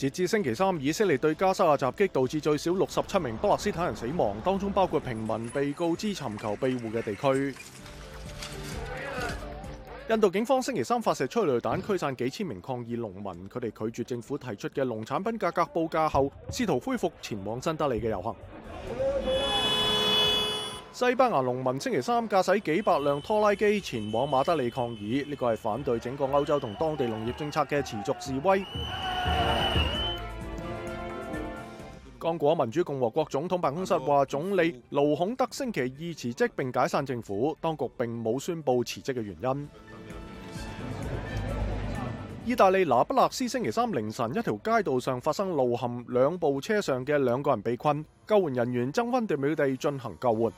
截至星期三，以色列對加沙嘅襲擊導致最少六十七名波勒斯坦人死亡，當中包括平民被告知尋求庇護嘅地區。印度警方星期三發射催泪彈驅散幾千名抗議農民，佢哋拒絕政府提出嘅農產品價格報價後，試圖恢復前往新德里嘅遊行。西班牙農民星期三駕駛幾百輛拖拉機前往馬德里抗議，呢個係反對整個歐洲同當地農業政策嘅持續示威。刚果民主共和国总统办公室话，总理卢孔德星期二辞职并解散政府，当局并冇宣布辞职嘅原因。意大利拿不勒斯星期三凌晨一条街道上发生路陷，两部车上嘅两个人被困，救援人员争分夺秒地进行救援。